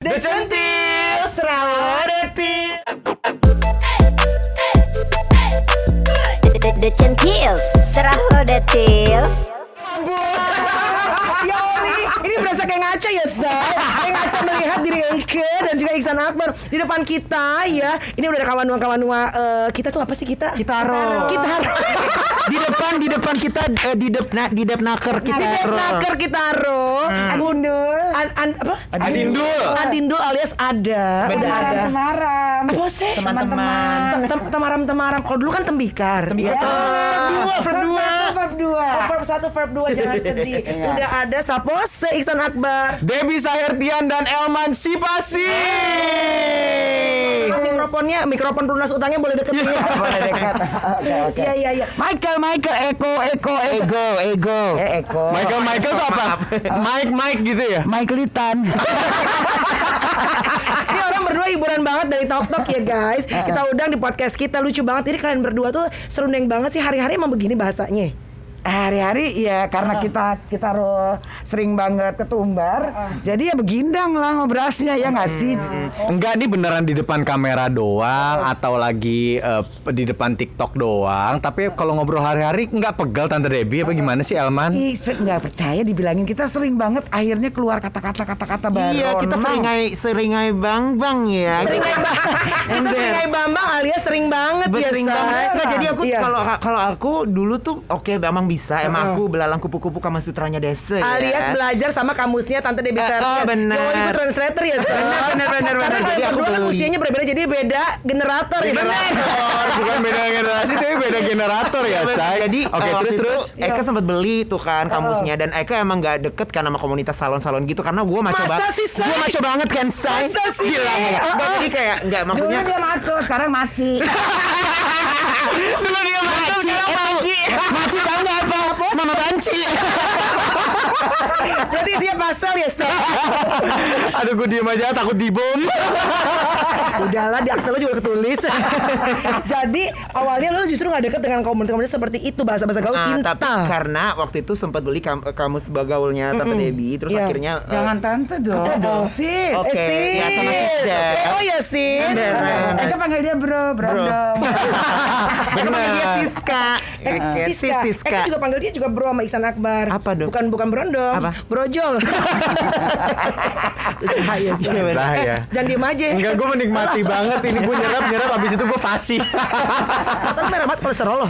The Centil Strawberry The, the Centils, Tils. Ya Oli, ini berasa kayak ngaca ya Zai Kayak ngaca melihat diri Eike dan juga Iksan Akbar Di depan kita ya Ini udah ada kawan-kawan uh, Kita tuh apa sih kita? Kitaro. Kitaro depan di depan kita eh, di dep na, di dep naker kita Di Naker Kitaro Adindul An, an, apa? Adindul. Adindul alias ada Udah ada Temaram. Apa sih? Teman-teman. Tem- tem- Temaram-temaram Kalau dulu kan tembikar Tembikar. Ya. Oh, Verb dua Verb dua Verb dua. Oh, Verb 1, Verb 2 Jangan sedih Udah ada Sapose Iksan Akbar Debbie Sahertian dan Elman Sipasi. Mikrofonnya, mikrofon pelunas utangnya boleh deketin ya. Boleh dekat. Oke oke. Iya iya iya. Michael Michael Eko Eko Ego, ego. Eh, Eko. Michael Michael tuh apa? Mike Mike gitu ya? Michaelitan. Ini orang berdua hiburan banget dari Tok Tok ya guys. Kita undang di podcast kita lucu banget. Ini kalian berdua tuh serundeng banget sih hari-hari emang begini bahasanya. Hari-hari ya karena kita kita ro- sering banget ketumbar. Jadi ya begindang lah ngobrasnya ya nggak sih? Enggak, ini beneran di depan kamera doang atau lagi eh, di depan TikTok doang. Tapi kalau ngobrol hari-hari enggak pegal Tante Debbie apa gimana sih Elman? Ih, nggak percaya dibilangin kita sering banget akhirnya keluar kata-kata kata-kata baru. Iya, kita seringai seringai bang bang ya. Seringai bang, kita seringai bambang alias sering banget ya. Sering banget. Nggak, jadi aku Iya. kalau kalau aku dulu tuh oke emang bisa. Emang aku belalang kupu-kupu kama sutranya desa ya. alias belajar sama kamusnya Tante Debbie Eh, Sartian. oh, benar. Yo, ibu translator ya, Say. Benar, benar, benar, Karena benar. kalian Jadi aku berdua kan beli. usianya berbeda jadi beda generator ya. Generator, bukan beda generasi tapi beda generator ya, Say. Jadi Oke, eh, waktu terus itu terus. Eka sempat beli tuh kan kamusnya dan Eka emang nggak deket kan sama komunitas salon-salon gitu karena gue maco banget. Gue maco banget kan, say. Masa sih? Gila. Jadi kayak nggak Dulu maksudnya dia maco, sekarang maci. Mama banci. Berarti siap pasal ya, Say. Aduh, gue diem aja takut dibom. Udahlah di akte lo juga ketulis. Jadi awalnya lo justru nggak deket dengan komunitas-komunitas seperti itu bahasa-bahasa gaul Ah, tinta. tapi karena waktu itu sempat beli kam- kamus bagaulnya Tante Debbie terus Iya. akhirnya eh, Jangan tante dong. Sis. Oke, eh, ya sama sis. sister. Oh ya sis. Beneran. Eka panggil dia bro, brandong. Bener. Panggil dia Siska. Eh, Siska. Sis Siska. Eka juga panggil dia juga bro sama Iksan Akbar. Apa dong? Bukan bukan brondong. Apa? Brojol. Bahaya sih. Saya. Jangan diem aja. Enggak, gue menikmati banget ini gue nyerap nyerap abis itu gue fasih. Mata lu merah banget kolesterol lo.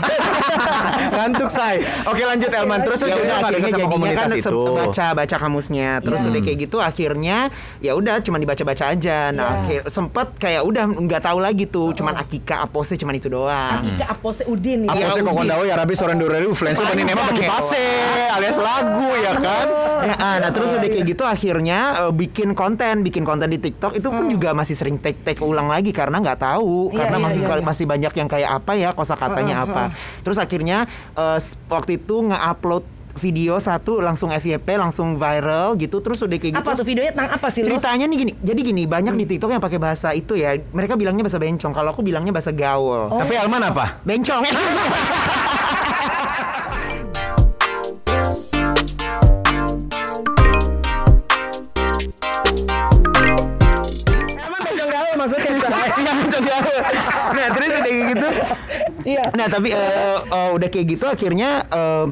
Ngantuk say. Oke lanjut Elman terus terus ya jadi udah nggak akhirnya sama jadinya komunitas kan itu. baca baca kamusnya terus udah kayak gitu akhirnya ya udah cuma dibaca baca aja nah akhir- sempet kayak udah nggak tahu lagi tuh cuman akika apose cuman itu doang Kika Apose Udin Apa ya. sih kok kondawa ya rabi soren uflenso panin nema pakai pase alias lagu ya kan. Ya, ah, nah terus udah kayak gitu akhirnya eh, bikin konten, bikin konten di TikTok itu pun juga masih sering take take ulang lagi karena nggak tahu Iya, karena iya, masih iya, iya. masih banyak yang kayak apa ya kosakatanya apa. Terus akhirnya eh, s- waktu itu nge-upload video satu langsung FYP langsung viral gitu terus udah kayak gitu. Apa tuh videonya? Tentang apa sih lo? ceritanya nih gini jadi gini banyak di TikTok yang pakai bahasa itu ya mereka bilangnya bahasa bencong kalau aku bilangnya bahasa gaul. Tapi Elman apa? bencong Iya. Nah tapi eh, eh, udah kayak gitu akhirnya eh,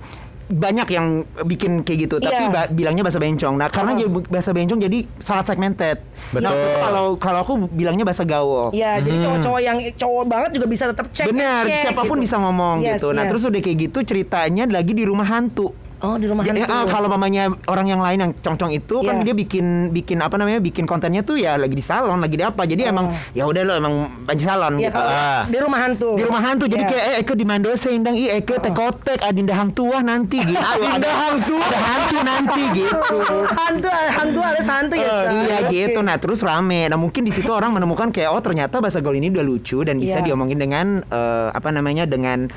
banyak yang bikin kayak gitu tapi Iya. ba- bilangnya bahasa bencong. Nah karena Oh. jadi bahasa bencong jadi sangat segmented. Betul. Nah, kalau kalau aku bilangnya bahasa gaul. Iya, jadi cowok-cowok yang cowok banget juga bisa tetap cek. Benar, siapa pun gitu. bisa ngomong Yes, gitu. Nah yes. terus udah kayak gitu ceritanya lagi di rumah hantu. Oh, di rumah Ya, hantu. ah, kalau mamanya orang yang lain yang congcong itu kan Iya. dia bikin bikin apa namanya bikin kontennya tuh ya lagi di salon lagi di apa jadi emang ya udah lo emang banci salon Iya, gitu. Ah. di rumah hantu. di rumah hantu jadi Iya. kayak eh Eke di Mando sendang i Eke tekotek adinda hang tua nanti gitu ada hang tua ada hantu nanti gitu hantu hantu alias hantu ya. Say? iya gitu nah terus rame nah mungkin di situ orang menemukan kayak oh ternyata bahasa gaul ini udah lucu dan bisa Iya. diomongin dengan eh, apa namanya dengan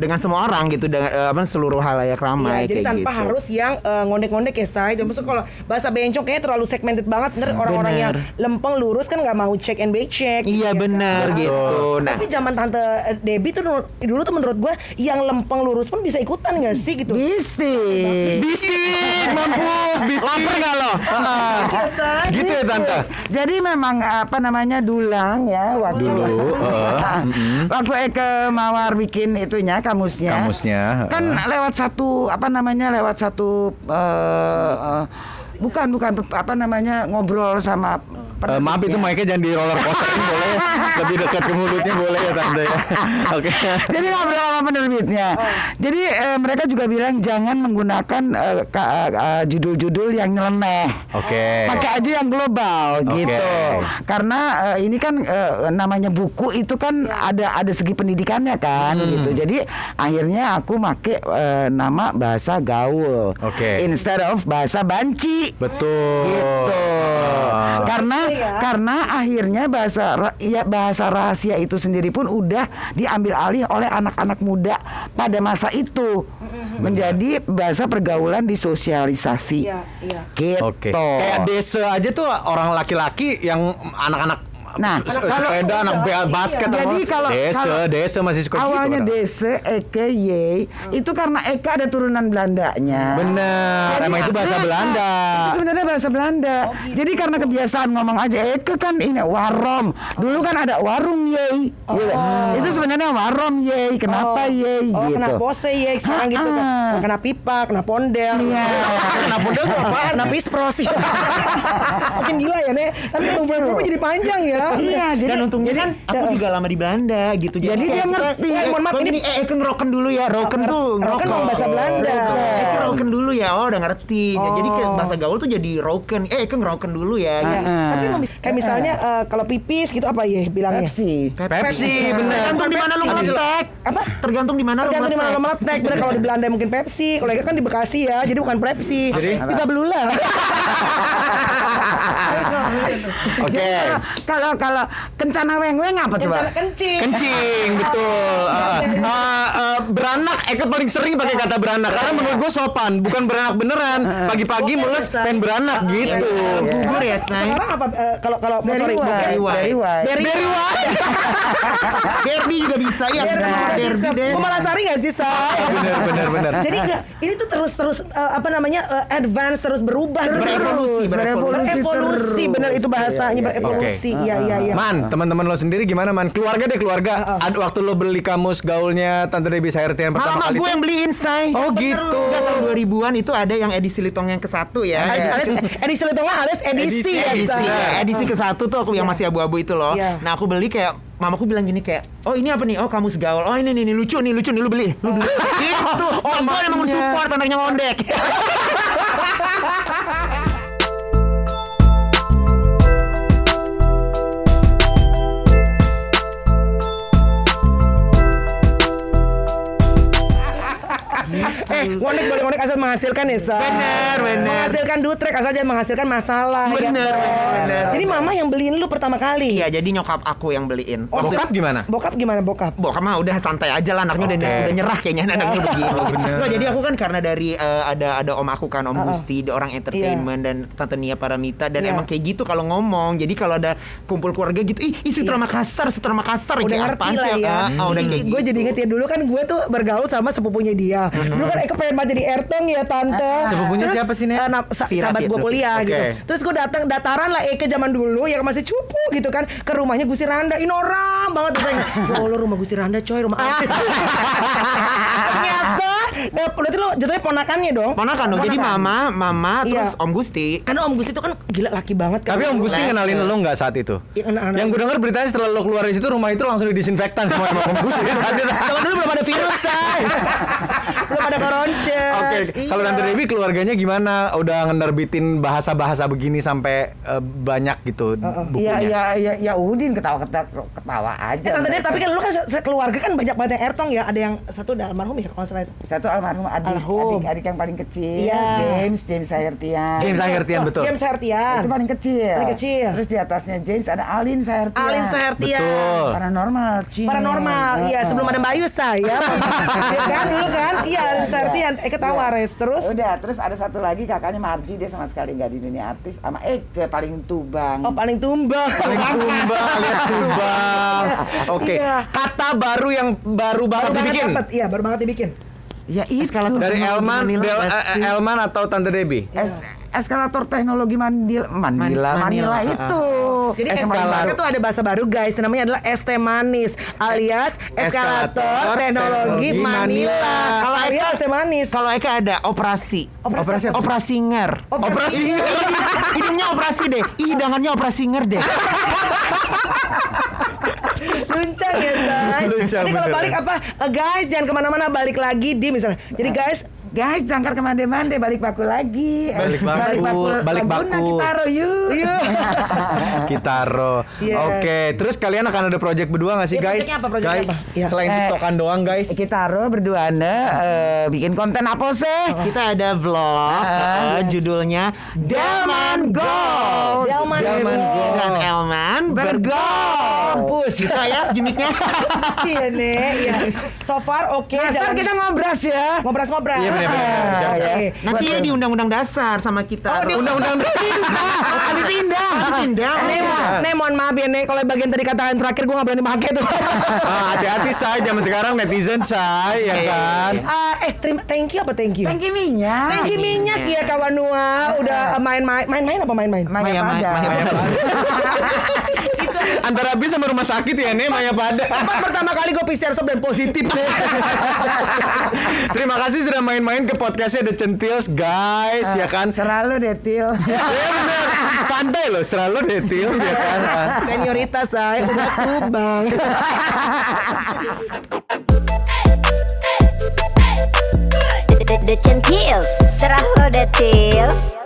dengan semua orang gitu dengan eh, apa seluruh halayak ramai Iya, jadi kayak tanpa gitu. harus yang eh, ngondek-ngondek ya say. Jadi maksudnya kalau bahasa bencong kayaknya terlalu segmented banget. Ntar orang-orang yang lempeng lurus kan nggak mau check and back check. Iya gitu. benar gitu. Nah, Tapi zaman tante eh, Debbie tuh dulu- tuh menurut gua yang lempeng lurus pun bisa ikutan gak sih gitu? Bistik. Bistik, mampus, bistik. Lapar nggak lo? Iya, gitu ya tante. Jadi memang apa namanya dulang ya waktu Dulu, heeh. waktu Eke Mawar bikin itunya kamusnya. Kamusnya, Kan heeh. lewat satu apa namanya lewat satu eh, eh, bukan bukan apa namanya ngobrol sama Eh, maaf itu mic-nya jangan di roller coaster boleh lebih dekat ke mulutnya boleh ya tante ya. Oke. Jadi ngobrol sama penerbitnya. Jadi eh, mereka juga bilang jangan menggunakan ka- eh, judul-judul yang nyeleneh. Oke. Pakai aja yang global Oke. gitu. Karena eh, ini kan eh, namanya buku itu kan ada ada segi pendidikannya kan Hmm. gitu. Jadi akhirnya aku make eh, nama bahasa gaul. Oke. Instead of bahasa banci. Betul. Gitu. Ah. Karena ya. karena akhirnya bahasa ya bahasa rahasia itu sendiri pun udah diambil alih oleh anak-anak muda pada masa itu menjadi bahasa pergaulan disosialisasi. Iya, iya. Gitu. Oke. Kayak desa aja tuh orang laki-laki yang anak-anak Nah, kalau- sepeda, anak basket Jadi apa. kalau- desa, kalau desa masih suka Awalnya gitu. kadang. Dese, Eke, Ye, itu karena Eke ada turunan Belandanya. Jadi- emang itu bahasa Ah, Belanda. Itu sebenarnya bahasa Belanda. Jadi karena kebiasaan ngomong aja Eke kan ini warom. Dulu kan ada warung Ye. Gitu. Itu sebenarnya warom Ye. Kenapa Ye Oh, gitu. kena pose ya sekarang gitu kan. Ah. Kena pipa, kena pondel. Iya. kena pondel apaan? Kena pispros. Makin gila ya, Nek. Tapi ngomong jadi panjang ya. Iya, jadi dan untungnya jadi- kan aku juga lama di Belanda gitu. Jadi kayak dia kita- ngerti. Eh, Mohon maaf, ini- gini, eh, Eke ngeroken dulu ya. Roken tuh Roken ngerokok. memang bahasa Belanda. Eh, Eke roken dulu ya. Oh, udah ngerti. Jadi ke Oh. bahasa gaul tuh jadi roken. Eh, Eke ngeroken dulu ya. Iya. gitu. Tapi memang bisa- kayak misalnya eh, kalau pipis gitu apa ya bilangnya? Pepsi. Pepsi, bener. Tergantung di mana lu ngeletek. Apa? Tergantung di mana lu Tergantung di mana lo ngeletek. meletek. Bener kalau di Belanda mungkin Pepsi, kalau kan di Bekasi ya, jadi bukan Pepsi. Jadi? pipa belula. Oke. Kalau kalau kencana weng-weng apa coba? Kencana kencing. Kencing, betul. Ah, ah, ah, beranak, Eka paling sering pakai kata beranak karena menurut gue sopan, bukan beranak beneran. Pagi-pagi Oke, mules Say. pengen beranak gitu. Bubur ya, Snai. Sekarang apa eh, kalau kalau Dari sorry, bukan. Dari Wai. Dari Wai. Dari Wai. Derby juga bisa ya. Bisa. deh. Sari gak sih, Say? Bener, bener, bener. Jadi enggak, ini tuh terus-terus eh, apa namanya eh, advance terus berubah terus. Berevolusi, berevolusi. berevolusi bener itu bahasanya berevolusi iya iya iya Man, teman-teman lo sendiri gimana man? Keluarga deh keluarga. Ad, waktu lo beli kamus gaulnya Tante Debbie Sairtian pertama Mama kali gue tuh- yang beliin, say. Oh gitu. Udah tahun 2000-an itu ada yang edisi litong yang ke satu ya. edisi Letonga alias edisi, ya edisi, ya, edisi ke satu tuh aku yang masih abu-abu itu loh. Iya. Nah aku beli kayak mamaku bilang gini kayak, oh ini apa nih? Oh kamu segaul. Oh ini nih, nih lucu nih lucu nih lu beli. Lu beli. itu. Oh gue emang support anaknya ngondek. eh ngondek boleh ngondek asal menghasilkan ya Say. Bener, bener. menghasilkan dutrek asal jangan menghasilkan masalah ya Bener, toh. bener, bener. jadi mama yang beliin lu pertama kali Iya jadi nyokap aku yang beliin. Oh, Bokap gimana? bokap gimana bokap Bokap mah udah santai aja lah anaknya udah, Oke. udah nyerah kayaknya anaknya begini. bener. Nggak, jadi aku kan karena dari eh, ada ada om aku kan om Gusti dia orang entertainment dan tante Nia Paramita dan Iya. emang kayak gitu kalau ngomong. Jadi kalau ada kumpul keluarga gitu, ih, ih Sutra Makassar, Sutra Makassar udah kayak ngerti apaan lah sih? ya. Ah, ah, udah kayak gue gitu. jadi inget ya dulu kan gue tuh bergaul sama sepupunya dia. Dulu kan Eka pengen banget jadi Ertong ya tante. Sepupunya siapa sih, Nek? eh, na- sa- sahabat gue kuliah Oke. gitu. Terus gue datang dataran lah Eka zaman dulu ya masih cupu gitu kan ke rumahnya Gusti Randa. Inoram banget terus saya, ya Allah rumah Gusti Randa coy rumah artis. Ternyata eh, berarti lo jatuhnya ponakannya dong. Ponakan dong. Jadi mama, mama terus Iya. Om Gusti. Karena Om Gusti itu kan gila laki banget kan. Tapi Om Gusti ngenalin lo nggak saat itu? Iya, kenal- Yang gue denger beritanya setelah lo keluar dari situ rumah itu langsung didisinfektan semua sama Om Gusti saat itu. Zaman dulu belum ada virus, say. belum ada koronces. Oke, kalau Iya. Tante Debbie keluarganya gimana? Udah ngenerbitin bahasa-bahasa begini sampai eh, banyak gitu Iya bukunya. iya iya ya Udin ketawa ketawa ketawa aja. Eh, Tante mereka. tapi kan lu kan sekeluarga kan banyak banget yang Ertong ya. Ada yang satu udah almarhum ya kalau salah itu. satu almarhum adik, Almarhum. adik adik yang paling kecil Iya. James James Sahertian. James Sahertian Oh, betul. James Hertian. Itu paling kecil. Paling kecil. Terus di atasnya James ada Alin Sahertian. Alin Sahertian. Betul. Paranormal. Cina. Paranormal, iya sebelum ada Mbak Yusa ya. Iya kan dulu kan? Iya, Sahertian. Eh ketawa Iya. Res. Terus Udah, terus ada satu lagi kakaknya Marji dia sama sekali nggak di dunia artis sama Eke paling tubang. Oh paling tumbang. Paling tumbang alias tumbang. Oke, Iya. kata baru yang baru banget Baru banget dibikin dapet, iya baru banget dibikin. Ya itu. Eskalator. dari Elman, nggak eh, sih? Elman atau Tante Debbie? Es- eskalator teknologi Mandil Manila, Man- Manila, Manila, itu. Jadi Eskalator. itu ada bahasa baru guys, namanya adalah teh manis alias eskalator Eskalator teknologi teknologi Manila. Manila. Kalau alias teh manis. Kalau Eka ada operasi. Operasi apa? Operasi nger. Operasi Hidungnya operasi deh. Hidangannya operasi nger deh. Luncang ya. Luncang Jadi kalau balik apa? Eh, guys jangan ke mana-mana balik lagi di misalnya. Jadi guys Guys, jangkar ke mande-mande balik baku lagi. Balik baku, balik Laguna baku. kita taruh yuk. Iya. Kitaro. Iya. Oke, terus kalian akan ada project berdua gak sih Iya, guys? projectnya apa, project guys, apa? Iya. selain Eh, tiktokan doang guys. Kita taruh berdua eh, bikin konten apa sih? Kita ada vlog eh, judulnya Delman Gold. Delman Delman Gold. Gold. Dan Elman bergol. Mampus. Gitu ya gimmicknya. Iya nih. Iya. So far oke. Nah, sekarang kita ngobras ya. ngobras-ngobras. Iya, bener-bener. Ah, Siap, siap. oke. Nanti ya di undang-undang dasar sama kita. Oh, di Undang-undang Habis indah. Habis indah. Nih, mo- nih mohon maaf ya nih kalau bagian tadi katakan terakhir gue gak berani pakai tuh. Ah, hati-hati say, zaman sekarang netizen say, ya kan? Ah, eh terima thank you apa thank you? Thank you minyak. Thank you minyak ya kawan Nua udah eh, main-main main-main apa main-main? Maya Antara bis sama rumah sakit ya nih Maya pada. tempat pertama kali gue PCR swab dan positif nih. Terima kasih sudah main-main ke podcastnya The Centils guys, ya kan? Selalu detil. Ya bener, santai loh, selalu Detils ya kan? Senioritas saya udah tubang. The Centils Serah lo details